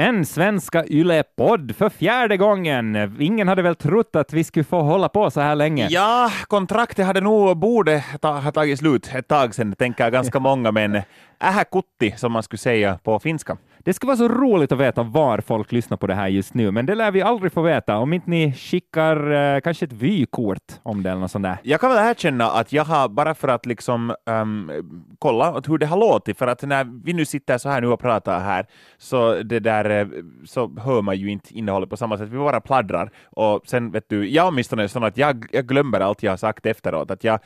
en Svenska Yle-podd för fjärde gången. Ingen hade väl trott att vi skulle få hålla på så här länge. Ja, kontraktet hade nog borde ta, ha tagit slut ett tag sedan, tänker ganska många, men ähä som man skulle säga på finska. Det skulle vara så roligt att veta var folk lyssnar på det här just nu, men det lär vi aldrig få veta om inte ni skickar eh, kanske ett vykort om det eller något sånt där. Jag kan väl erkänna att jag har, bara för att liksom um, kolla hur det har låtit, för att när vi nu sitter så här nu och pratar här, så det där eh, så hör man ju inte innehållet på samma sätt. Vi bara pladdrar och sen vet du, jag åtminstone är sån att jag, jag glömmer allt jag har sagt efteråt, att jag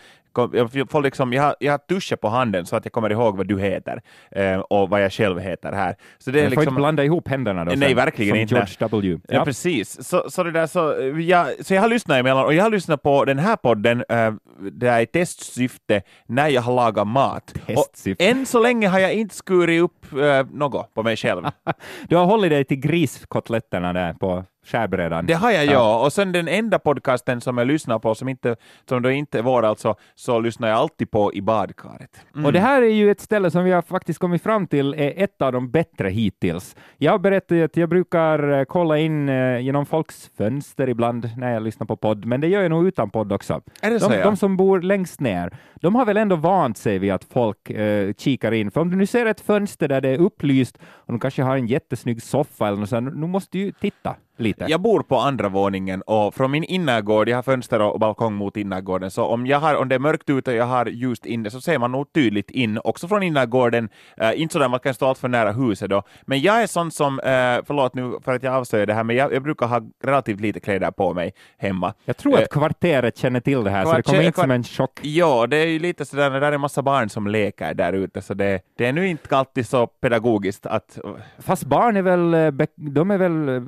jag, får liksom, jag, har, jag har tuschat på handen så att jag kommer ihåg vad du heter eh, och vad jag själv heter här. Så det är liksom, får inte blanda ihop händerna då, Nej, sen, verkligen som inte. George W. Ja, ja precis. Så, så, det där, så, jag, så jag har lyssnat emellan och jag har lyssnat på den här podden eh, det är i testsyfte när jag har lagat mat. Testsyfte. Och än så länge har jag inte skurit upp eh, något på mig själv. du har hållit dig till griskotletterna där på skärbrädan. Det har jag, ja. Och sen den enda podcasten som jag lyssnar på, som, inte, som då inte är vår alltså, så lyssnar jag alltid på i badkaret. Mm. Och det här är ju ett ställe som vi har faktiskt kommit fram till är ett av de bättre hittills. Jag berättar ju att jag brukar eh, kolla in eh, genom folks fönster ibland när jag lyssnar på podd, men det gör jag nog utan podd också. Är det de, så, ja? de som bor längst ner, de har väl ändå vant sig vid att folk eh, kikar in. För om du nu ser ett fönster där det är upplyst och de kanske har en jättesnygg soffa eller något sånt, nu måste du ju titta lite. Jag bor på andra våningen och från min innergård, jag har fönster och balkong mot innergården, så om, jag har, om det är mörkt ute och jag har ljust inne så ser man nog tydligt in, också från innergården, uh, inte så där man kan stå allt för nära huset då, men jag är sån som, uh, förlåt nu för att jag avslöjar det här, men jag, jag, brukar ha relativt lite kläder på mig hemma. Jag tror att uh, kvarteret känner till det här, så det kommer inte som en chock. Ja, det är ju lite sådär, där är en massa barn som leker där ute, så det, det är nu inte alltid så pedagogiskt att... Fast barn är väl, de är väl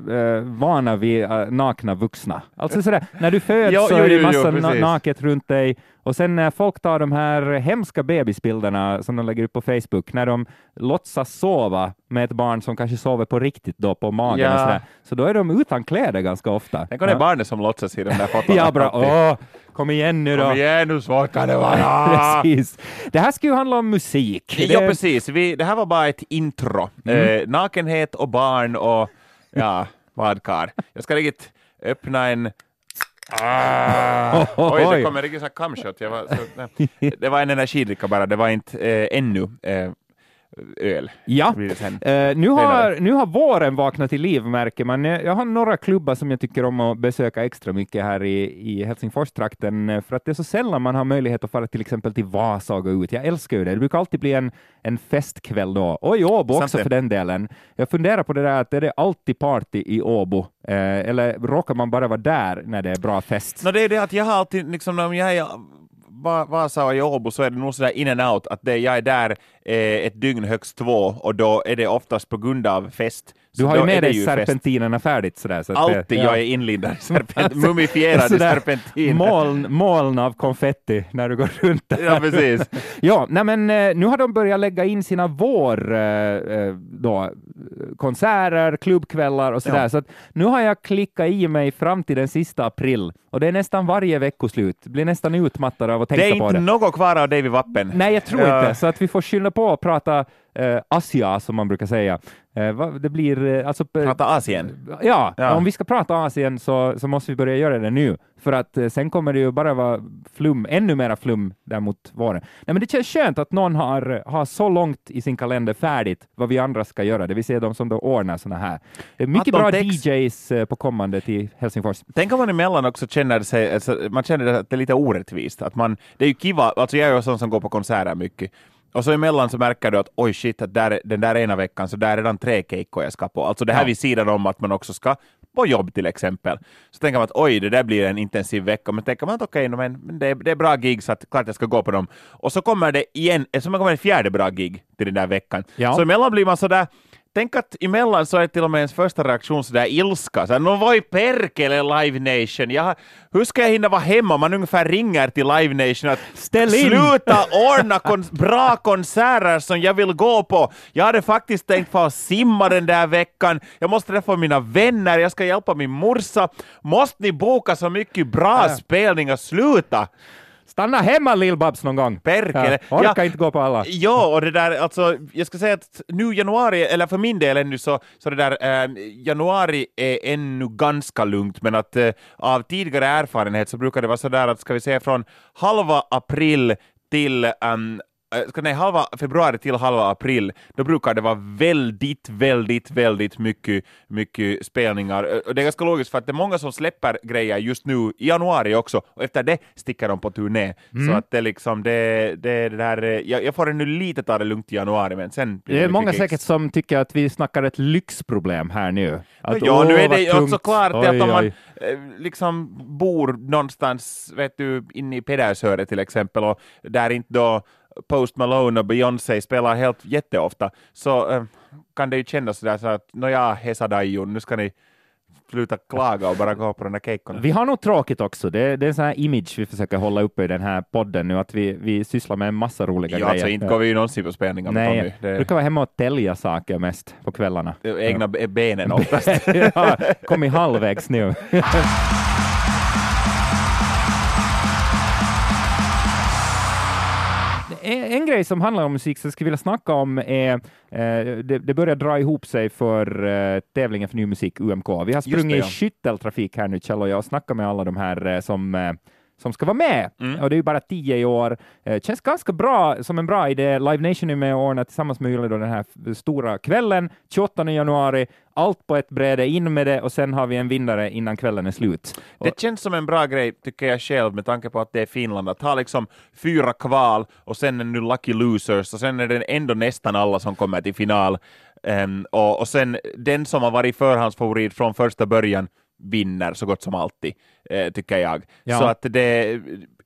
vana vid uh, nakna vuxna. Alltså sådär, när du föds jo, så är det massa jo, na naket runt dig och sen när folk tar de här hemska bebisbilderna som de lägger upp på Facebook, när de låtsas sova med ett barn som kanske sover på riktigt då på magen ja. och sådär, så då är de utan kläder ganska ofta. Tänk om det är barnet som låtsas i de där fotona. ja, bra. Åh, kom igen nu då. Kom igen nu, svårt kan det vara. precis. Det här ska ju handla om musik. Ja, det... precis. Vi, det här var bara ett intro. Mm. Eh, nakenhet och barn och ja, badkar. Jag ska riktigt öppna en Ah, oj, det kommer riktigt så camshot. det var en energidricka bara, det var inte eh, ännu eh, öl. Ja, uh, nu, har, nu har våren vaknat till liv märker man. Jag har några klubbar som jag tycker om att besöka extra mycket här i, i Helsingforstrakten, eh, för att det är så sällan man har möjlighet att fara till exempel till Vasa och gå ut. Jag älskar ju det. Det brukar alltid bli en, en festkväll då, och i Åbo också för den delen. Jag funderar på det där att är det alltid party i Åbo, eh, eller råkar man bara vara där när det är bra fest? No, det är det att jag har alltid, liksom, när jag är Vasa och i Åbo så är det nog sådär in and out, att det, jag är där eh, ett dygn, högst två, och då är det oftast på grund av fest. Du har ju med dig serpentinerna färdigt sådär. Så Alltid, det, ja. jag är inlindad i serpent, mumifierade serpentiner. Moln, moln av konfetti när du går runt där. Ja, precis. ja, nej, men eh, nu har de börjat lägga in sina vår, eh, eh, klubbkvällar och sådär, ja. så nu har jag klickat i mig fram till den sista april, och det är nästan varje veckoslut. Blir nästan utmattad av att tänka på det. Det är inte något kvar av David Wappen. Nej, jag tror inte, så att vi får skylla på att prata eh, Asia, som man brukar säga. Eh, det blir eh, alltså... Prata Asien? Ja, ja, om vi ska prata Asien så, så måste vi börja göra det nu, för att eh, sen kommer det ju bara vara flum, ännu mera flum där mot våren. Nej, men det känns skönt att någon har, har så långt i sin kalender färdigt vad vi andra ska göra, det vill säga de som då ordnar sådana här. Det är mycket bra text... DJs på kommande till Helsingfors. Tänk om man emellan också känner sig, alltså, man känner att det är lite orättvist, att man, det är ju kiva, alltså jag är ju sån som går på konserter mycket, och så emellan så märker du att oj shit, att där, den där ena veckan så där är redan tre keikkor jag ska på. Alltså det här ja. vid sidan om att man också ska på jobb till exempel. Så tänker man att oj, det där blir en intensiv vecka, men tänker man att okej, okay, men det, är, det är bra gig så att klart jag ska gå på dem. Och så kommer det igen, så kommer en fjärde bra gig till den där veckan. Ja. Så emellan blir man sådär Tänk att emellan så är till och med ens första reaktion sådär ilska. Så, no voi perkele Live Nation. Jag, hur ska jag hinna vara hemma? Man ungefär ringer till Live Nation att Ställ in. sluta ordna kon bra konserter som jag vill gå på. Jag hade faktiskt tänkt få simma den där veckan. Jag måste träffa mina vänner. Jag ska hjälpa min morsa. Måste ni boka så mycket bra ja. spelningar? Sluta! Stanna hemma Lill-Babs någon gång! Perkele. Ja, orkar Ja. inte gå på alla. Ja, och det där, alltså, jag ska säga att nu januari, eller för min del ännu så, så det där, eh, januari är ännu ganska lugnt, men att eh, av tidigare erfarenhet så brukar det vara så där att, ska vi säga från halva april till um, nej, halva februari till halva april, då brukar det vara väldigt, väldigt, väldigt mycket, mycket spelningar. Och det är ganska logiskt för att det är många som släpper grejer just nu i januari också, och efter det sticker de på turné. Mm. Så att det liksom, det, det, det där, jag, jag får ännu lite ta det lugnt i januari, men sen blir Det är mycket många gigs. säkert som tycker att vi snackar ett lyxproblem här nu. Att, ja, nu åh, är vad det ju också klart Oj, att om man eh, liksom bor någonstans, vet du, inne i Pedersöre till exempel, och där inte då Post Malone och Beyoncé spelar helt jätteofta, så eh, kan det ju kännas sådär så att nåja, hesa dajon, nu ska ni sluta klaga och bara gå på de där kejkorna. Vi har nog tråkigt också. Det, det är en sån här image vi försöker hålla uppe i den här podden nu, att vi, vi sysslar med en massa roliga Ja, grejer. alltså inte går vi ju någonsin på spelningar med Nej, Tommy. jag Det brukar vara hemma och tälja saker mest på kvällarna. egna be- benen oftast. ja, kommit halvvägs nu. En, grej som handlar om musik som jag skulle vilja snacka om är, eh, det, det börjar dra ihop sig för eh, tävlingen för ny musik, UMK. Vi har sprungit det, ja. i skytteltrafik här nu, Kjell och jag, och snackat med alla de här eh, som som ska vara med. Mm. Och det är ju bara tio i år. Eh, känns ganska bra, som en bra idé. Live Nation är med och ordnar tillsammans med Yle den här stora kvällen, 28 januari. Allt på ett bräde, in med det och sen har vi en vinnare innan kvällen är slut. Och, Det känns som en bra grej, tycker jag själv, med tanke på att det är Finland, att ha liksom fyra kval och sen en nu lucky losers och sen är det ändå nästan alla som kommer till final. Ehm, och, och sen den som har varit förhandsfavorit från första början vinner så gott som alltid, eh, tycker jag. Ja. Så att det,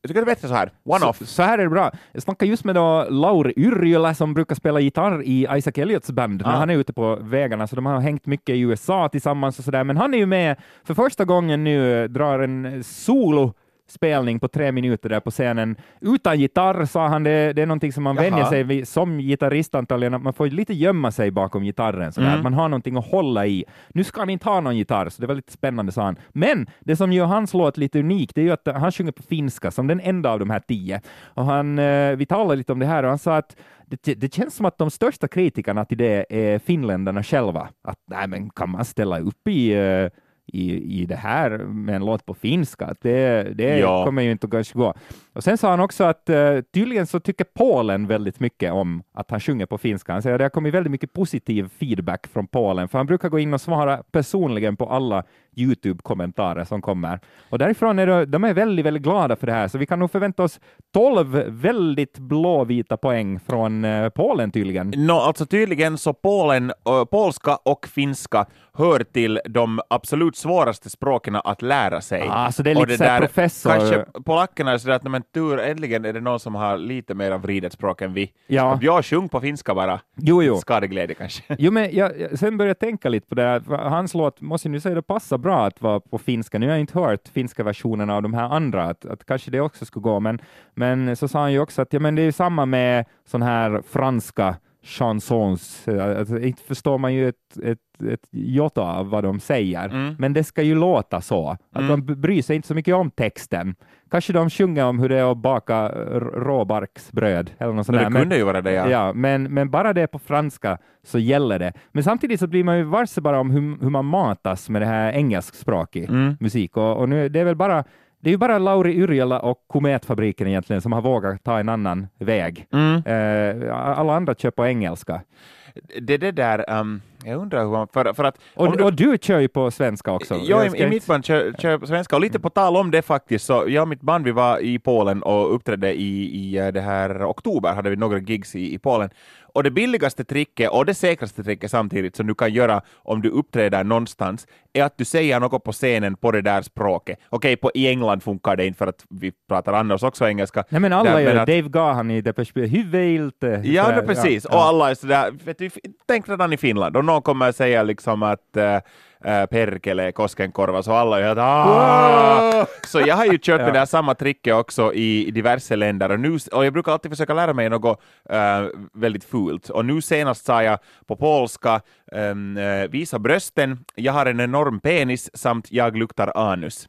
jag tycker det är bättre så här, one-off. Så, så här är det bra. Jag snackade just med då Lauri Yrjölä som brukar spela gitarr i Isaac Elliots band Ah. han är ute på vägarna, så de har hängt mycket i USA tillsammans och sådär. Men han är ju med för första gången nu, drar en solo spelning på tre minuter där på scenen. Utan gitarr sa han, det, det är någonting som man Jaha. vänjer sig vid som gitarrist antagligen, att man får lite gömma sig bakom gitarren, sådär. Mm. att man har någonting att hålla i. Nu ska han inte ha någon gitarr, så det var lite spännande, sa han. Men det som gör hans låt lite unik, det är ju att han sjunger på finska som den enda av de här tio. Och han, eh, vi talade lite om det här och han sa att det, det känns som att de största kritikerna till det är finländarna själva. Att nej, men kan man ställa upp i eh, i, i det här med en låt på finska. Det, det Ja. kommer ju inte att kanske gå. Och sen sa han också att uh, tydligen så tycker Polen väldigt mycket om att han sjunger på finska. Han säger att det har kommit väldigt mycket positiv feedback från Polen, för han brukar gå in och svara personligen på alla Youtube-kommentarer som kommer. Och därifrån är det, de är väldigt, väldigt glada för det här, så vi kan nog förvänta oss 12 väldigt blåvita poäng från eh, Polen tydligen. No, alltså tydligen så Polen, ö, polska och finska hör till de absolut svåraste språken att lära sig. Ah, så det är Och lite så här professor- Kanske polackerna är sådär att "Nej, men tur, äntligen är det någon som har lite mer av vridet språk än vi. Ja. Jag sjung på finska bara. Jo, jo. Skadeglädje kanske. Jo, men jag, sen började jag tänka lite på det här. Hans låt, måste jag nu säga, det passar bra att vara på finska. Nu har jag inte hört finska versionen av de här andra, att, att kanske det också skulle gå, men, men så sa han ju också att ja, men det är ju samma med sån här franska chansons. Alltså, inte förstår man ju ett, ett, ett jota av vad de säger, Mm. men det ska ju låta så. Att Mm. de bryr sig inte så mycket om texten. Kanske de sjunger om hur det är att baka råbarksbröd eller något sånt Men där. det men- kunde ju vara det, ja. Ja, men, men bara det på franska så gäller det. Men samtidigt så blir man ju varse bara om hur, hur man matas med det här engelskspråkig Mm. musik. Och, och nu, det är väl bara det är ju bara Lauri Yrjala och Kometfabriken egentligen som har vågat ta en annan väg. Mm. Eh, alla andra kör på engelska. Det, det där, ehm, jag undrar hur man, för, för att Och, du- och du kör ju på svenska också. Ja, Jag i, i mitt band kör, kör på svenska, och lite på tal om det faktiskt, så jag och mitt band vi var i Polen och uppträdde i, i eh, det här oktober, hade vi några gigs i, i Polen. Och det billigaste tricket och det säkraste tricket samtidigt som du kan göra om du uppträder någonstans är att du säger något på scenen på det där språket. Okej, på, i England funkar det inte för att vi pratar annars också engelska. Nej, men alla Där, gör det. att- Dave Gahan i Depeche Mode. Eh, Ja, precis. Ja, Och alla är sådär, vet du, tänk redan i Finland, om någon kommer säga liksom att äh, perkele Koskenkorva, så alla är helt! Så jag har ju kört med det här samma tricket också i, diverse länder, och, nu, och jag brukar alltid försöka lära mig något äh, väldigt fult. Och nu senast sa jag på polska, äh, visa brösten, jag har en enorm penis samt jag luktar anus.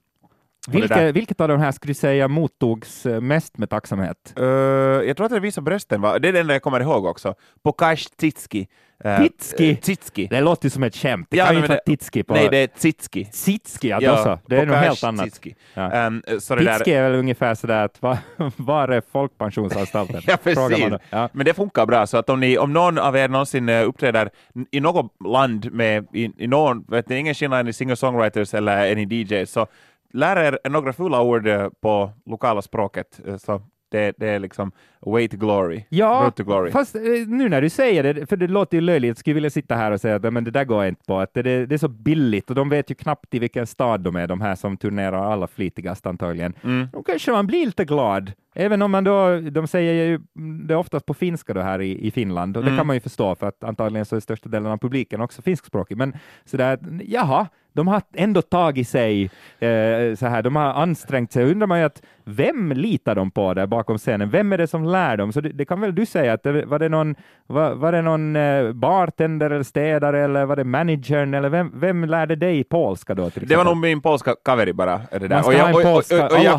Vilke, vilket av de här skulle du säga mottogs eh, mest med tacksamhet? Uh, jag tror att det visa brösten var, det är det enda jag kommer ihåg också. Pokash Tsitski. Uh, Titski? Tsitski. Det låter som ett skämt. Det ja, kan ju inte vara Titski på... Nej, det är Tsitski. Tsitski, ja, ja så. Det är något helt annat. Tsitski. Ja. Um, så Titski där... är väl ungefär sådär att var, var är folkpensionsanstalten? ja, precis. Ja. Men det funkar bra, så att om, ni, om någon av er någonsin uppträder i något land med, i, i någon, vet ni, ingen skillnad i singer-songwriters eller är ni DJs, så lär er några fula ord eh, på lokala språket, eh, så det, det är liksom way to glory. Ja, to glory. fast eh, nu när du säger det, för det låter ju löjligt, skulle vilja sitta här och säga att men det där går inte på, att det, det är så billigt och de vet ju knappt i vilken stad de är, de här som turnerar alla flitigast antagligen. Mm. Då kanske man blir lite glad, även om man då, de säger ju det är oftast på finska då här i, i Finland, och det mm. kan man ju förstå för att antagligen så är största delen av publiken också finskspråkig, men sådär, jaha, de har ändå tagit sig eh, så här, de har ansträngt sig. Undrar man ju att vem litar de på där bakom scenen? Vem är det som lär dem? Så det, det kan väl du säga, att det, var det någon, var, var det någon eh, bartender eller städare eller var det managern eller vem, vem lärde dig polska då? det var nog min polska kaveri bara. Det där. och jag, och, polska, och, och, jag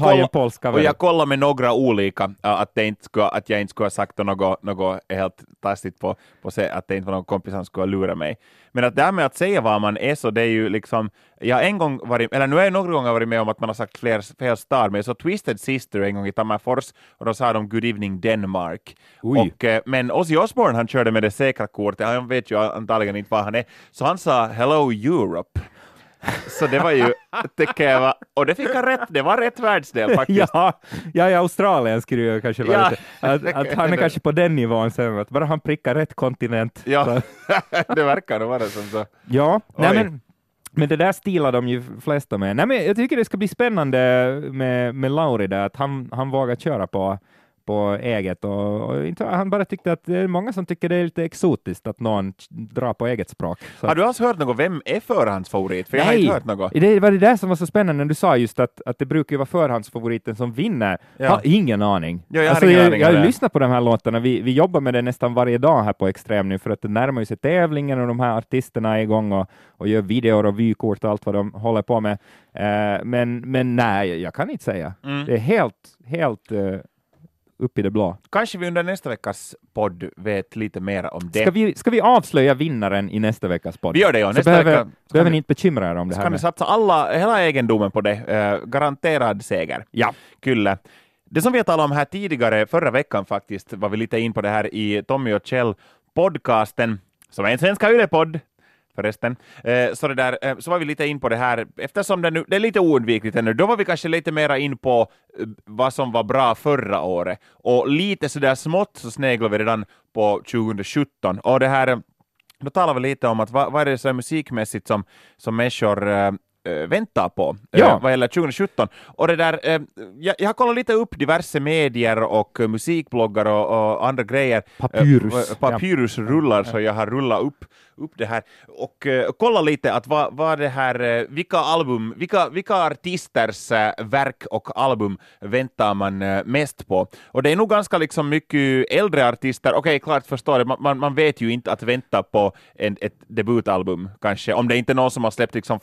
Och kollade med några olika, att, det inte skulle, att jag inte skulle ha sagt något, något helt taskigt på, på sig, att det inte var någon kompis som skulle lura mig. Men att det här med att säga vad man är så, det är ju liksom, jag har en gång varit, eller nu har jag några gånger varit med om att man har sagt fler, fel stad, men jag såg Twisted Sister en gång i Tammerfors och då sa de Good Evening Denmark. Och, eh, men Ozzy Osbourne han körde med det säkra kortet, han vet ju antagligen inte vad han är, så han sa Hello Europe. Så det var ju, tycker jag, var, och det fick han rätt, det var rätt världsdel faktiskt. ja, ja, i Australien skulle jag kanske vara ja, lite, att, att han är kanske på den nivån sen, att bara han prickar rätt kontinent. Ja, det verkar nog vara som så. Ja, nej men men det där stilar de ju flesta med. Nej, men jag tycker det ska bli spännande med, med Lauri där, att han, han vågar köra på på eget och, och, han bara tyckte att det är många som tycker det är lite exotiskt att någon drar på eget språk. Så har du alls hört något? Vem är förhandsfavorit? För Nej, jag har inte hört något. Det var det där som var så spännande när du sa just att, att det brukar vara förhandsfavoriten som vinner. Ja. Har ingen aning. Ja, jag alltså, har, jag, jag har lyssnat på de här låtarna. Vi, vi jobbar med det nästan varje dag här på Extrem nu för att det närmar sig tävlingen och de här artisterna är igång och, och gör videor och vykort och allt vad de håller på med. Uh, men, men nej, jag kan inte säga. Mm. Det är helt, helt uh, upp i det blå. Kanske vi under nästa veckas podd vet lite mer om det. Ska vi, ska vi avslöja vinnaren i nästa veckas podd? Vi gör det, ja. Nästa behöver, vecka behöver ni inte bekymra er om det här. Ska ni satsa alla, hela egendomen på det. Uh, garanterad seger. Ja. Kyllä. Det som vi har talat om här tidigare, förra veckan faktiskt, var vi lite in på det här i Tommy och Kjell podcasten, som är en svenska yle-podd, förresten. Eh, så, det där, eh, så var vi lite in på det här, eftersom det, nu, det är lite oundvikligt ännu, då var vi kanske lite mera in på eh, vad som var bra förra året. Och lite sådär smått så sneglade vi redan på 2017. Och det här, eh, då talar vi lite om att vad, vad är det så musikmässigt som, som människor eh, väntar på ja. äh, vad gäller 2017. Och det där, äh, jag, jag, har kollat lite upp diverse medier och musikbloggar och, och andra grejer. Papyrus. Papyrusrullar, ja. så jag har rullat upp upp det här och kolla lite att vad, vad det här, vilka album, vilka, vilka artisters verk och album väntar man mest på? Och det är nog ganska liksom mycket äldre artister, okej okay, klart förstår det, man, man vet ju inte att vänta på en, ett debutalbum kanske, om det inte är någon som har släppt liksom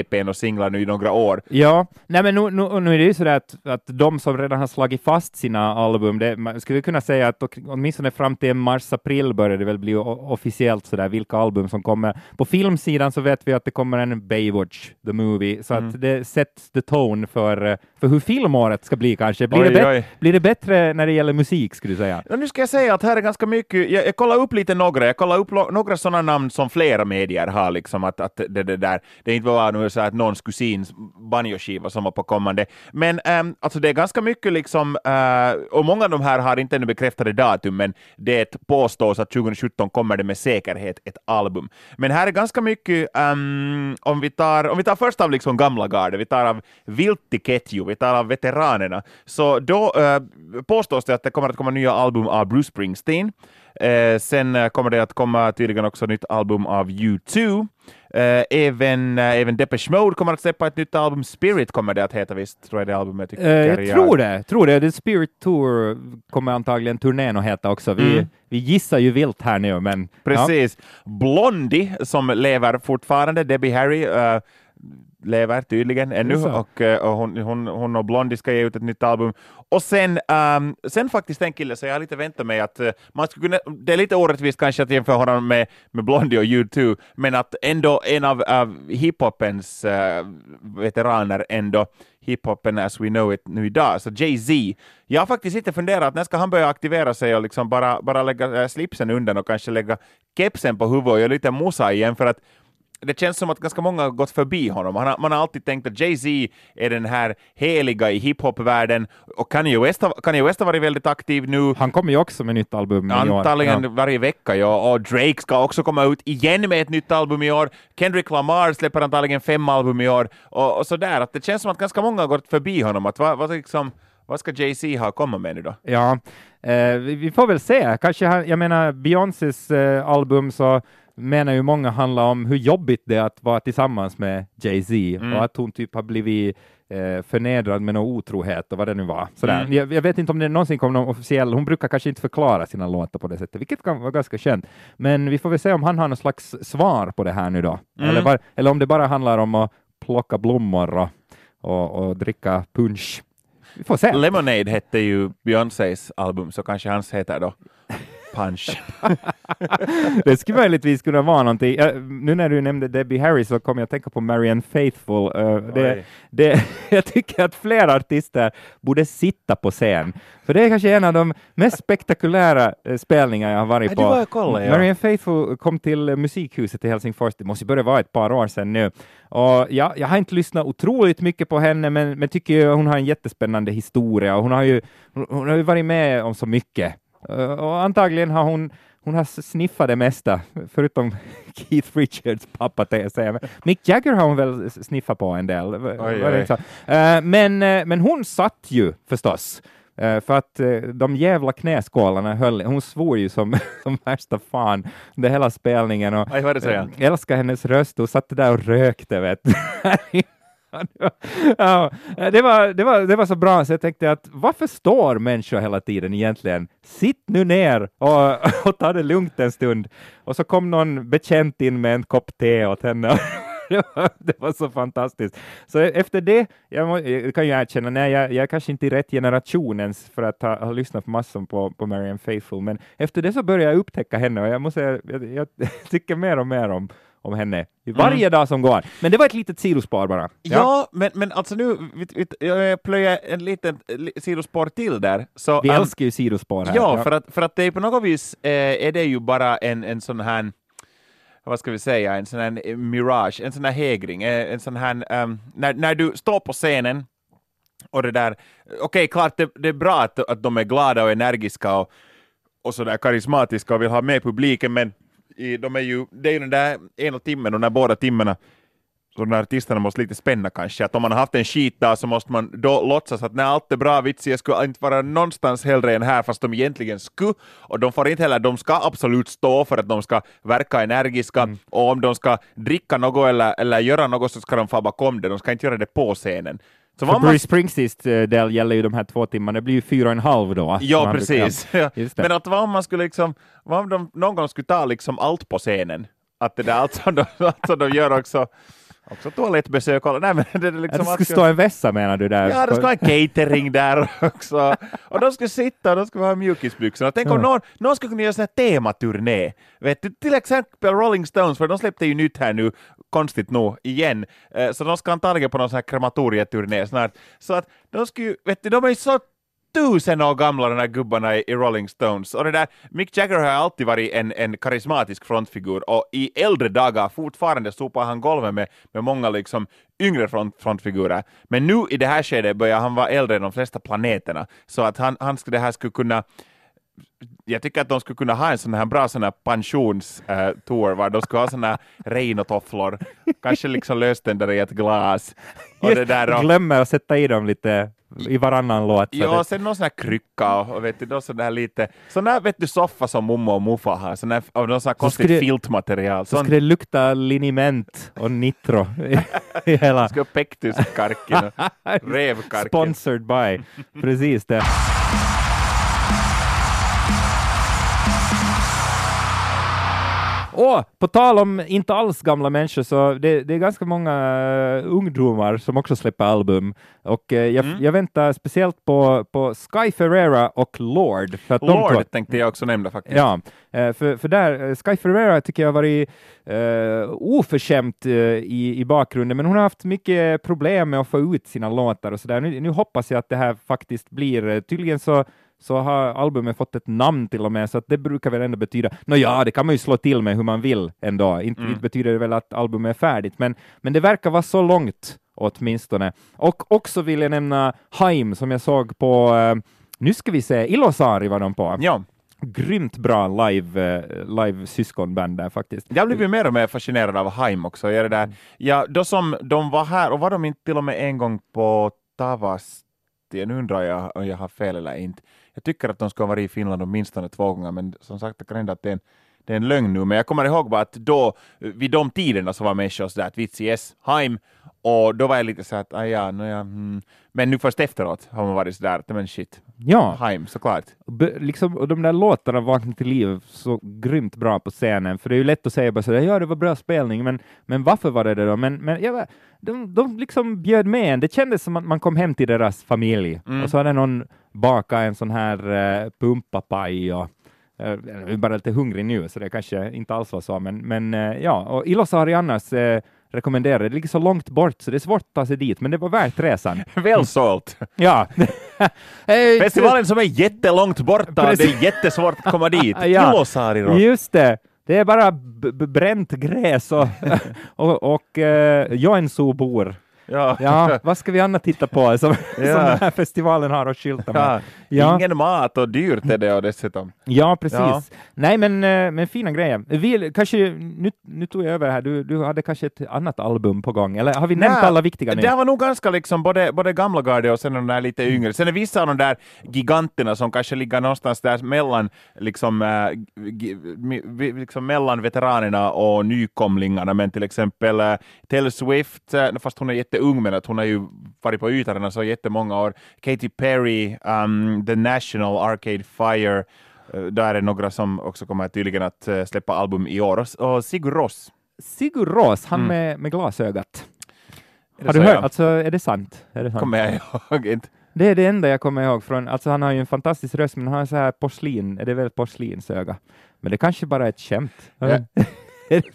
framgångs-EPn och singlar nu i några år. Ja, nej men nu, nu, nu är det ju sådär att, att de som redan har slagit fast sina album, det, man skulle kunna säga att åtminstone fram till mars-april börjar det väl bli officiellt sådär vilka album som kommer. På filmsidan så vet vi att det kommer en Baywatch, the movie, så mm. att det sätts the tone för, för hur filmåret ska bli kanske. Blir, oj, det, blir det bättre när det gäller musik, skulle du säga? Ja, nu ska jag säga att här är ganska mycket, jag, jag kollar upp lite några, jag kollar upp några sådana namn som flera medier har, liksom att, att det, det där, det inte var nu så att någons kusins banjoskiva som var på kommande, men äm, alltså det är ganska mycket liksom, äh, och många av de här har inte ännu bekräftade datum, men det påstås att 2017 kommer det med säkerhet ett album. Men här är ganska mycket, äm, om, vi tar, om vi tar först av liksom gamla garde, vi tar av Viltti Ketju, vi tar av veteranerna, så då äh, påstås det att det kommer att komma nya album av Bruce Springsteen. Äh, sen äh, kommer det att komma tydligen också nytt album av U2. Uh, även, uh, även Depeche Mode kommer att släppa ett nytt album. Spirit kommer det att heta visst, tror jag det albumet. Uh, jag tror det. tror det. The Spirit Tour kommer antagligen turnén att heta också. Vi, mm. vi gissar ju vilt här nu, men... Precis. Ja. Blondie, som lever fortfarande, Debbie Harry, lever tydligen ännu och, eh, och hon, hon, hon och Blondie ska ge ut ett nytt album. Och sen, ehm, sen faktiskt en kille, så jag har lite väntat mig att eh, man skulle kunna, det är lite orättvist kanske att jämföra honom med, med Blondie och U2, men att ändå en av, av hiphopens eh, veteraner ändå, hiphopen as we know it nu idag, så Jay-Z. Jag har faktiskt inte funderat, när ska han börja aktivera sig och liksom bara, bara lägga slipsen undan och kanske lägga kepsen på huvudet och göra lite musa igen, för att det känns som att ganska många har gått förbi honom. Han har, man har alltid tänkt att Jay-Z är den här heliga i hiphopvärlden och Kanye West, har, Kanye West har varit väldigt aktiv nu. Han kommer ju också med nytt album i år. Antagligen Ja. varje vecka, ja. Och Drake ska också komma ut igen med ett nytt album i år. Kendrick Lamar släpper antagligen fem album i år. Och, och sådär, att det känns som att ganska många har gått förbi honom. Att vad, vad, liksom, vad ska Jay-Z ha att komma med nu då? Ja, eh, vi, vi får väl se. Kanske han, jag menar, Beyoncés eh, album så menar ju många handlar om hur jobbigt det är att vara tillsammans med Jay-Z Mm. och att hon typ har blivit eh, förnedrad med någon otrohet och vad det nu var. Sådär. Mm. Jag, jag vet inte om det någonsin kom någon officiell, hon brukar kanske inte förklara sina låtar på det sättet, vilket kan vara ganska känt. Men vi får väl se om han har någon slags svar på det här nu då, Mm. eller, bara, eller om det bara handlar om att plocka blommor och, och, och dricka punch. Vi får se. Lemonade hette ju Beyoncés album, så kanske hans heter då Punch. det skulle möjligtvis kunna vara någonting. Ja, nu när du nämnde Debbie Harry så kom jag att tänka på Marianne Faithfull. Uh, det, Oj. det, jag tycker att fler artister borde sitta på scen, för det är kanske en av de mest spektakulära eh, spelningar jag har varit på. det var jag kollade, ja. Marianne Faithfull kom till eh, Musikhuset i Helsingfors, det måste börja vara ett par år sedan nu. Och ja, jag har inte lyssnat otroligt mycket på henne, men, men tycker hon har en jättespännande historia och hon har ju, hon, hon har ju varit med om så mycket. Uh, och antagligen har hon hon har sniffat det mesta, förutom Keith Richards pappa, jag säga. Men Mick Jagger har hon väl sniffat på en del. Oj. så? Eh, men, eh, men hon satt ju förstås, eh, för att eh, de jävla knäskålarna höll, hon svor ju som, som värsta fan under hela spelningen. Och, jag älskar hennes röst och satt där och rökte. Vet. ja, det, var, det, var, det var så bra så jag tänkte att varför står människor hela tiden egentligen? Sitt nu ner och, och ta det lugnt en stund. Och så kom någon bekänt in med en kopp te åt henne. Det var, det var så fantastiskt. Så efter det, jag, må, jag kan ju erkänna, nej, jag, jag är kanske inte i rätt generation ens för att ha, ha lyssnat på massor på, på Marianne Faithfull, men efter det så började jag upptäcka henne och jag måste säga, jag, jag tycker mer och mer om, om henne varje dag som går. Men det var ett litet sidospår bara. Ja, men, men alltså nu, jag plöjer en liten li- sidospår till där. Så, Vi um, älskar ju sidospår här. Ja, För, att, för att det är på något vis eh, är det ju bara en, en sån här vad ska vi säga, en sån här eh, mirage, en sån här hägring, eh, en sån här, ehm, när, när du står på scenen och det där, okej, klart det, det är bra att, att de är glada och energiska och, och sådär karismatiska och vill ha med publiken, men i, de är ju, det är ju den där ena timmen och de där båda timmarna så de här artisterna måste lite spänna kanske, att om man har haft en skitdag så måste man då låtsas att när allt är bra, vitsi, jag skulle inte vara någonstans hellre än här, fast de egentligen skulle, och de får inte heller, de ska absolut stå för att de ska verka energiska, och om de ska dricka något eller, eller göra något så ska de få bakom det, de ska inte göra det på scenen. Så För Bruce Springsteens eh, del gäller ju de här två timmarna, det blir ju fyra och en halv då. Ja, precis. Ja. Men att vad om man skulle liksom, vad om de någon gång skulle ta liksom allt på scenen? Att det där, allt som de, allt som de gör också, också toalettbesök och nej men det är liksom det skulle stå en vässa menar du där? Ja, det ska vara en catering där också. Och de ska sitta och de ska ha mjukisbyxorna. Tänk om Ja. någon, någon skulle kunna göra sån här tematurné. Vet du, till exempel Rolling Stones, för de släppte ju nytt här nu, konstigt nog, igen. Eh, så de ska antagligen på någon sån här krematorieturné snart. Så att de skulle ju, vet du, de är ju så tusen år gamla de här gubbarna i, Rolling Stones. Och det där, Mick Jagger har alltid varit en, en karismatisk frontfigur och i äldre dagar fortfarande sopar han golvet med, med många liksom yngre front, frontfigurer. Men nu i det här skedet börjar han vara äldre än de flesta planeterna. Så att han, han det här skulle kunna jag tycker att de skulle kunna ha en sån här bra sån här pensionstour, var de skulle ha såna här Reino-tofflor, kanske liksom löständare i ett glas. Och det där och, Glömmer att sätta i dem lite i varannan låt. så Ja, det- sen någon sån här krycka och, och vet du, sån där lite, sån där vet du soffa som mummo och muffa har, sån där, av någon sån här konstigt skulle- filtmaterial. Så Sån ska det lukta liniment och nitro i, hela... ska pektuskarken och revkarken. Sponsored by. Precis det. Och på tal om inte alls gamla människor, så det, det är ganska många uh, ungdomar som också släpper album. Och uh, jag, mm. jag, väntar speciellt på, på Sky Ferreira och Lord. För att Lord de tänkte jag också nämna faktiskt. Ja, uh, för, för där, Sky Ferreira tycker jag har varit uh, oförskämt i, i bakgrunden, men hon har haft mycket problem med att få ut sina låtar och sådär. Nu, nu hoppas jag att det här faktiskt blir, tydligen så så har albumet fått ett namn till och med, så att det brukar väl ändå betyda, nå ja, det kan man ju slå till med hur man vill ändå, inte, mm. inte betyder det väl att albumet är färdigt, men, men det verkar vara så långt åtminstone. Och också vill jag nämna Haim som jag såg på, uh, nu ska vi se, Ilosari var de på. Ja. Grymt bra live, uh, live syskonband där faktiskt. Jag blivit mer och mer fascinerad av Haim också. Jag det där. Ja, då som de var här, och var de inte till och med en gång på Tavasti? Nu undrar jag om jag har fel eller inte. Jag tycker att de ska vara i Finland åtminstone två gånger, men som sagt, det kan hända att det är en, det är en lögn nu. Men jag kommer ihåg bara att då, vid de tiderna så var människor sådär att vits yes, Heim, och då var jag lite så att, ah, ja, no, ja, mm men nu först efteråt har man varit sådär, men shit, ja. Heim, såklart. Be, liksom, och de där låtarna vaknade till liv så grymt bra på scenen, för det är ju lätt att säga bara sådär, ja det var bra spelning, men, men varför var det det då? Men, men ja, de, de liksom bjöd med en, det kändes som att man kom hem till deras familj, mm. och så hade någon bakat en sån här uh, pumpapaj och jag är bara lite hungrig nu, så det kanske inte alls var så, men, men uh, ja, och Ilosari annars uh, rekommenderar. Det ligger så långt bort så det är svårt att ta sig dit, men det var värt resan. Väl sålt. Ja. Festivalen som är jättelångt borta, Precis. det är jättesvårt att komma dit. ja. Ilosari då. Just det. Det är bara bränt gräs och, och, och uh, Joensuu-bor Ja. ja, vad ska vi annat titta på som, ja. som den här festivalen har att skylta med? Ja. Ingen mat och dyrt är det och dessutom. Ja, precis. Nej, men, eh, men fina grejer. Vi, kanske, nu, nu tog jag över här, du, du hade kanske ett annat album på gång, eller har vi nämnt alla viktiga nu? Det var nog ganska liksom både, både gamla garde och sen de där lite yngre. Sen är vissa av de där giganterna som kanske ligger någonstans där mellan, liksom, äh, liksom mellan veteranerna och nykomlingarna, men till exempel äh, Taylor Swift, fast hon är jätte ung, men att hon har ju varit på ytan så jättemånga år. Katy Perry, um, The National, Arcade Fire, uh, där är några som också kommer tydligen att uh, släppa album i år. Och, Sigur Ros. Sigur Ros, han mm. med, med glasögat. Har du hört? Alltså, är det sant? Är det sant? Kommer jag ihåg inte. Det är det enda jag kommer ihåg från, alltså han har ju en fantastisk röst, men han har så här porslin, är det väl porslinsöga? Men det kanske bara är ett skämt. Ja.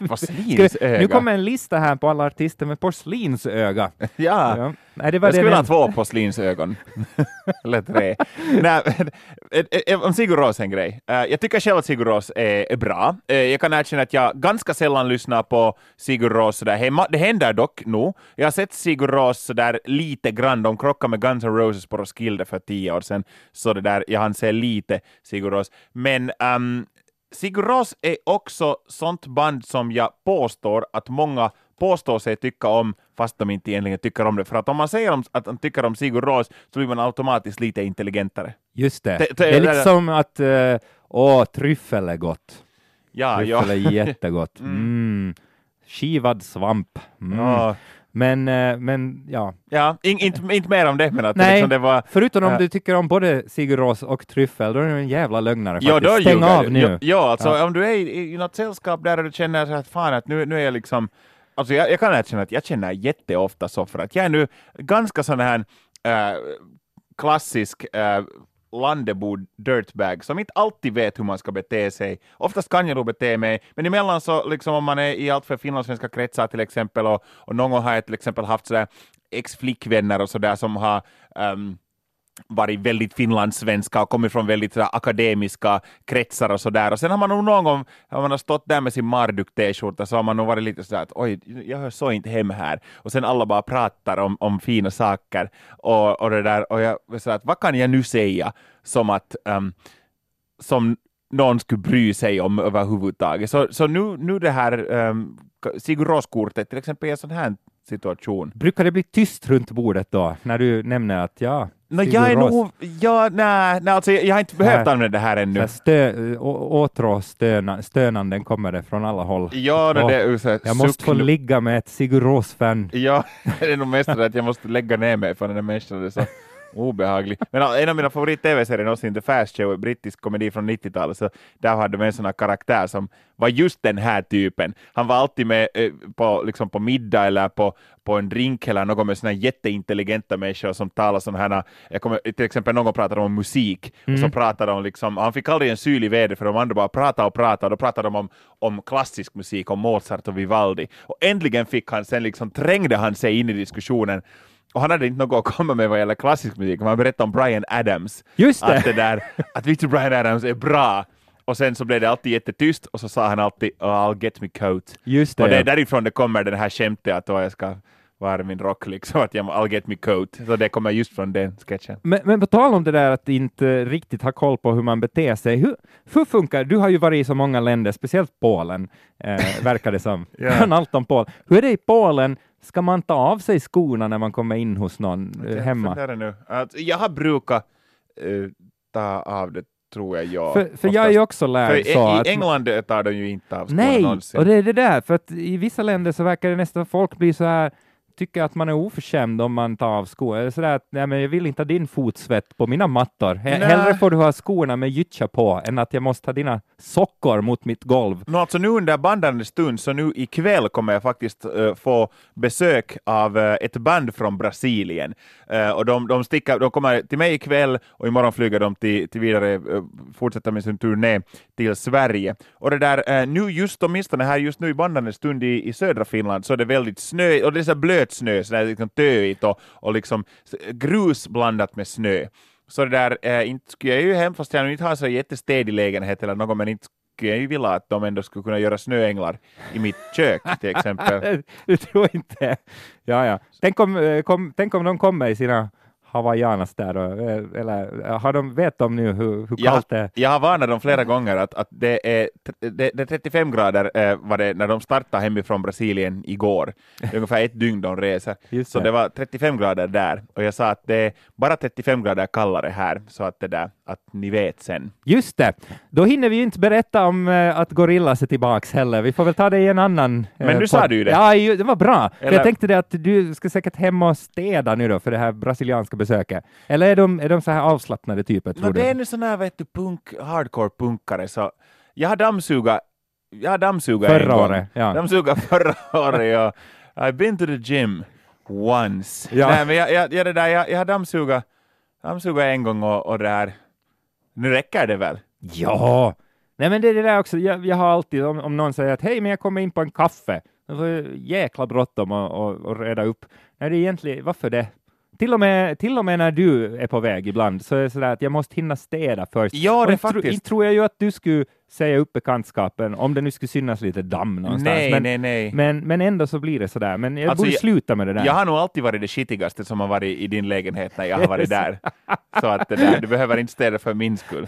Porslinsöga? Nu kommer en lista här på alla artister med porslinsöga. ja, ja. Nej, det var jag det skulle vilja ha två porslinsögon. Eller tre. Nej, om Sigur Ros en grej. Eh, jag tycker själv att Sigur Ros är, bra. Eh, jag kan erkänna att jag ganska sällan lyssnar på Sigur Ros hemma. Det händer dock nu. Jag har sett Sigur Ros sådär lite grann. De krockade med Guns N' Roses på Roskilde för tio år sedan. Så det där, jag hann se lite Sigur Ros. Men um, Sigur Ros är också sånt band som jag påstår att många påstår sig tycka om, fast de inte egentligen tycker om det. För att om man säger att man tycker om Sigur Ros, så blir man automatiskt lite intelligentare. Just det. det, är lite som att, uh, åh, tryffel är gott. Ja, tryffel ja. är jättegott. Mm. mm. Skivad svamp. Mm. Ja. Men, eh, men ja. Ja, in, inte, inte mer om det, men att Nej, liksom det var... förutom om äh, du tycker om både Sigurros och tryffel, då är du en jävla lögnare ja, faktiskt. Stäng av nu. Ja, ja alltså ja. om du är i, i något sällskap där du känner att fan att nu, nu är jag liksom Alltså jag, jag kan erkänna att jag känner jätteofta så för att jag är nu ganska sån här äh, klassisk äh, Landebo dirtbag som inte alltid vet hur man ska bete sig. Oftast kan jag nog bete mig, men emellan så liksom om man är i alltför finlandssvenska kretsar till exempel och, och någon gång har jag till exempel haft sådär ex-flickvänner och sådär som har um, varit väldigt finlandssvenska och kommit från väldigt sådär, akademiska kretsar och sådär. Och sen har man nog någon gång, när man har stått där med sin Marduk t-skjorta, så har man nog varit lite sådär att oj, jag hör så inte hem här. Och sen alla bara pratar om, om fina saker. Och, och det där, och jag sådär att vad kan jag nu säga som att um, som någon skulle bry sig om överhuvudtaget. Så, så nu, nu det här ehm, um, Sigur Ros-kortet till exempel är en sån här situation. Brukar det bli tyst runt bordet då, när du nämner att ja, No, jag är nog, ja, nej, nej, alltså jag, jag har inte behövt använda det här ännu. Stö, åtråstönanden kommer det från alla håll. Ja, det, det är så, Jag måste få ligga med ett Sigur fan Ja, det är nog mest det att jag måste lägga ner mig för den där människan. Det så Obehaglig. Men en av mina favorit-tv-serier någonsin, The Fast Show, brittisk komedi från 90-talet, så där hade de en sån här karaktär som var just den här typen. Han var alltid med eh, på, liksom på middag eller på, på en drink eller något med såna jätteintelligenta människor som talar sådana här, jag kommer, till exempel någon pratade om musik, mm. och så pratade de liksom, han fick aldrig en syl i vädret för de andra bara pratade och pratade, och då pratade de om, om klassisk musik, om Mozart och Vivaldi. Och äntligen fick han, sen liksom trängde han sig in i diskussionen och han hade inte något att komma med vad gäller klassisk musik, men han berättade om Brian Adams. Just det! Att, det där, att Victor Brian Adams är bra. Och sen så blev det alltid jättetyst och så sa han alltid oh, I'll get me coat. Just det, och det är därifrån det kommer det här skämtet att oh, jag ska vara min rock liksom, att jag, I'll get me coat. Så det kommer just från den sketchen. Men, men på tal om det där att inte riktigt ha koll på hur man beter sig, hur, hur funkar Du har ju varit i så många länder, speciellt Polen, eh, verkar det som. Ja. Allt om Polen. Hur är det i Polen? Ska man ta av sig skorna när man kommer in hos någon eh, Jag hemma? funderar Nu. Att jag har brukat eh, ta av det, tror jag. Ja, För, för jag är ju också lärd i, så i att England tar de ju inte av skorna Nej, någonsin. och det är det där, för att i vissa länder så verkar det nästan folk bli så här tycker att man är oförskämd om man tar av skor. Sådär att nej, men jag vill inte ha din fotsvett på mina mattor. He- Nej. Hellre får du ha skorna med gyttja på än att jag måste ha dina sockor mot mitt golv. No, alltså nu under bandande stund, så nu ikväll kommer jag faktiskt eh, få besök av eh, ett band från Brasilien. Eh, och de, de, sticker, de kommer till mig ikväll och imorgon flyger de till, till vidare, uh, fortsätter med sin turné till Sverige. Och det där, nu just åtminstone här just nu i bandande stund i, i södra Finland så är det väldigt snö, och det är så här blöt snö, så där liksom töigt och, och liksom grus blandat med snö. Så det där, eh, inte skulle jag ju hem, fast jag nu inte har så jättestädig lägenhet eller något, men inte skulle jag ju vilja att de ändå skulle kunna göra snöänglar i mitt kök till exempel. du tror inte? Ja, ja. Tänk om, eh, kom, tänk om de kommer i sina hawaiianas där, och, eh, eller har de, vet de nu hur, hur kallt det är? jag har varnat dem flera gånger att, att det, är, det, det är 35 grader eh, var det när de startade hemifrån Brasilien igår. Det är ungefär ett dygn de reser. Just Så det. det var 35 grader där och jag sa att det är bara 35 grader kallare här så att det där, att ni vet sen. Just det. Då hinner vi ju inte berätta om eh, att Gorillas är tillbaks heller. Vi får väl ta det i en annan... eh, Men nu sa du ju det. Ja, ju, det var bra. Eller- Jag tänkte det att du ska säkert hem och städa nu då för det här brasilianska besöket. Eller är de, är de så här avslappnade typer, tror No, du? det är nu sån här vet du, punk, hardcore-punkare så jag har dammsugat jag har dammsugat en Förra gång. året, ja. Dammsugat förra året, ja. I've been to the gym once. Ja. Nej, men jag, jag, jag, det där, jag, jag har dammsugat, dammsugat en gång och, och det här, nu räcker det väl? Ja! Nej men det är det där också, jag, jag har alltid, om, om någon säger att hej men jag kommer in på en kaffe, då får jag jäkla bråttom och, och, och reda upp. Nej det är egentligen, varför det? Till och, med, till och med när du är på väg ibland så är det sådär att jag måste hinna städa först. Ja, Och det tro- faktiskt. Inte tror jag ju att du skulle säga upp bekantskapen om det nu skulle synas lite damm någonstans. Nej, men, nej, nej. Men, men ändå så blir det sådär. Men jag Alltså, borde jag- sluta med det där. Jag har nog alltid varit det skitigaste som har varit i din lägenhet när jag har varit där. Så att det där, du behöver inte städa för min skull.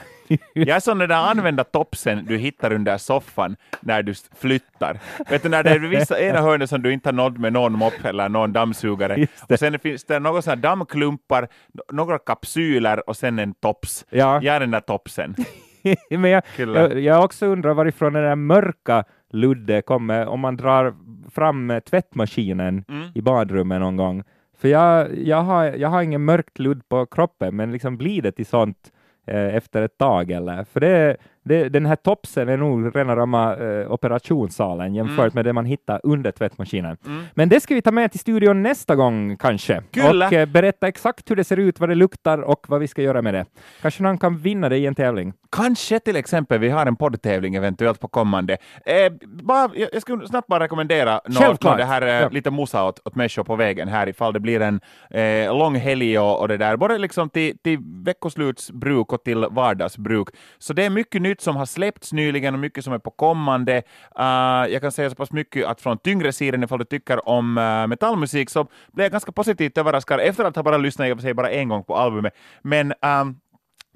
Jag är sån där använda topsen du hittar under soffan när du flyttar. Vet du, när det är vissa ena hörnet som du inte har nått med någon mopp eller någon dammsugare. Och sen finns det några här dammklumpar, några kapsyler och sen en tops. Ja. Jag är den där topsen. men jag, jag, jag också undrar varifrån den där mörka Ludde kommer om man drar fram tvättmaskinen Mm. i badrummet någon gång. För jag, jag, har, jag har ingen mörkt ludd på kroppen, men liksom blir det till sånt eh, efter ett tag eller? För det, det, den här topsen är nog rena rama eh, operationssalen jämfört Mm. med det man hittar under tvättmaskinen. Men det ska vi ta med till studion nästa gång kanske. Kyllä. Och eh, berätta exakt hur det ser ut, vad det luktar och vad vi ska göra med det. Kanske någon kan vinna det i en tävling. Kanske till exempel, vi har en poddtävling eventuellt på kommande. Eh, bara, jag, jag skulle snabbt bara rekommendera något, det här, eh, Ja. lite musa åt, åt människor på vägen här ifall det blir en eh, lång helg och, och det där, både liksom till, till veckoslutsbruk och till vardagsbruk. Så det är mycket nytt som har släppts nyligen och mycket som är på kommande. Uh, jag kan säga så pass mycket att från tyngre sidan, ifall du tycker om uh, metallmusik, så blev jag ganska positivt överraskad efter att ha bara lyssnat, jag vill bara en gång på albumet. Men ehm,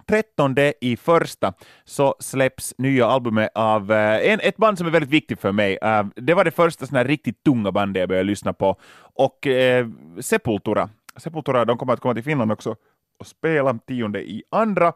13 i första så släpps nya albumet av eh, en, ett band som är väldigt viktigt för mig. Det var det första såna här riktigt tunga bandet jag började lyssna på. Och eh, Sepultura. Sepultura, de kommer att komma till Finland också och spela tionde i andra.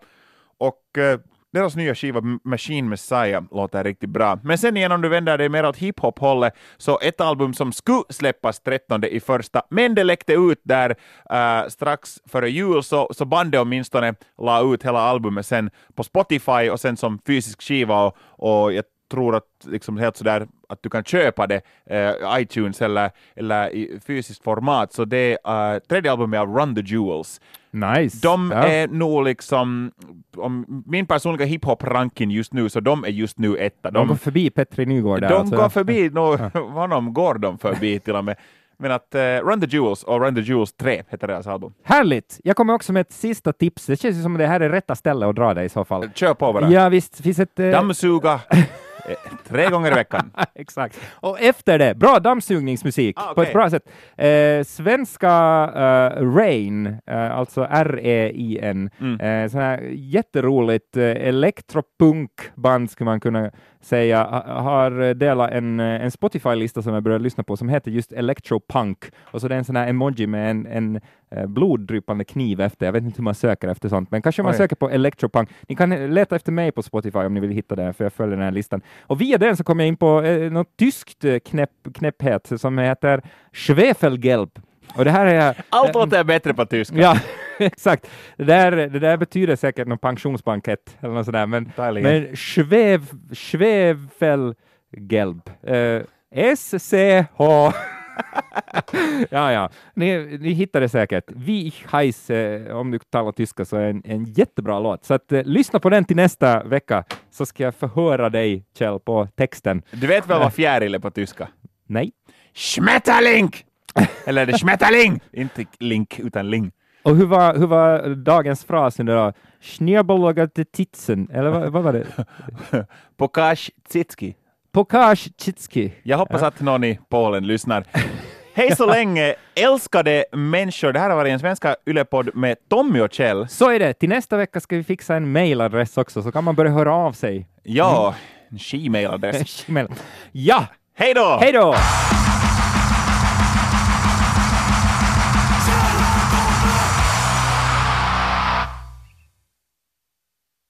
Och eh, deras nya skiva Machine Messiah låter riktigt bra. Men sen igen om du vänder dig mer åt hiphop-hållet, så ett album som skulle släppas 13 i första, men det läckte ut där äh, strax före jul, så, så bandet åtminstone la ut hela albumet sen på Spotify och sen som fysisk skiva och, och jag tror att liksom helt sådär att du kan köpa det uh, iTunes eller, eller i fysiskt format, så det är uh, tredje albumet av Run the Jewels. Nice. De ja. är nog liksom, om min personliga hiphop-ranking just nu, så de är just nu etta. De, de går förbi Petri Nygård där. De alltså. går förbi, no, honom går de förbi till och med. Men att uh, Run the Jewels och Run the Jewels 3 heter deras album. Härligt! Jag kommer också med ett sista tips. Det känns som att det här är rätta stället att dra det i så fall. Kör på bara. Ja visst, finns ett... Uh... Dammsuga tre gånger i veckan. Exakt. Och efter det, bra dammsugningsmusik ah, okay. på ett bra sätt. Eh, svenska uh, Rain, uh, alltså R-E-I-N, mm. uh, sån här jätteroligt uh, elektropunkband skulle man kunna säga, har delat en, en Spotify-lista som jag började lyssna på som heter just Electropunk. Och så det är en sån här emoji med en, en bloddrypande kniv efter. Jag vet inte hur man söker efter sånt, men kanske man Oj. söker på Electropunk. Ni kan leta efter mig på Spotify om ni vill hitta det, för jag följer den här listan. Och via den så kom jag in på eh, något tyskt eh, knäpp, knäpphet som heter Schwefelgelb. Och det här är... Allt låter bättre på tyska. Ja, exakt. Det där, det där betyder säkert någon pensionsbankett eller något sådär, men, men schwev, Schwefelgelb. Eh, S-C-H ja, ja. Ni, ni hittar det säkert. Vi Heis, eh, om du talar tyska, så är en, en jättebra låt. Så att, eh, lyssna på den till nästa vecka, så ska jag förhöra dig, Kjell, på texten. Du vet väl vad fjäril är på tyska? Nej. Schmetterling! Eller är det Schmetterling? Inte link, utan ling. Och hur var, hur var dagens fras nu då? Schneebologate titsen, eller vad, vad var det? Pokash tsitski. Pokash Chitski. Jag hoppas ja. att någon i Polen lyssnar. Hej så länge, älskade människor. Det här har varit en svenska Ylepodd med Tommy och Kjell. Så är det. Till nästa vecka ska vi fixa en mailadress också, så kan man börja höra av sig. Ja, mm. en she-mailadress. ja! Hej då! Hej då!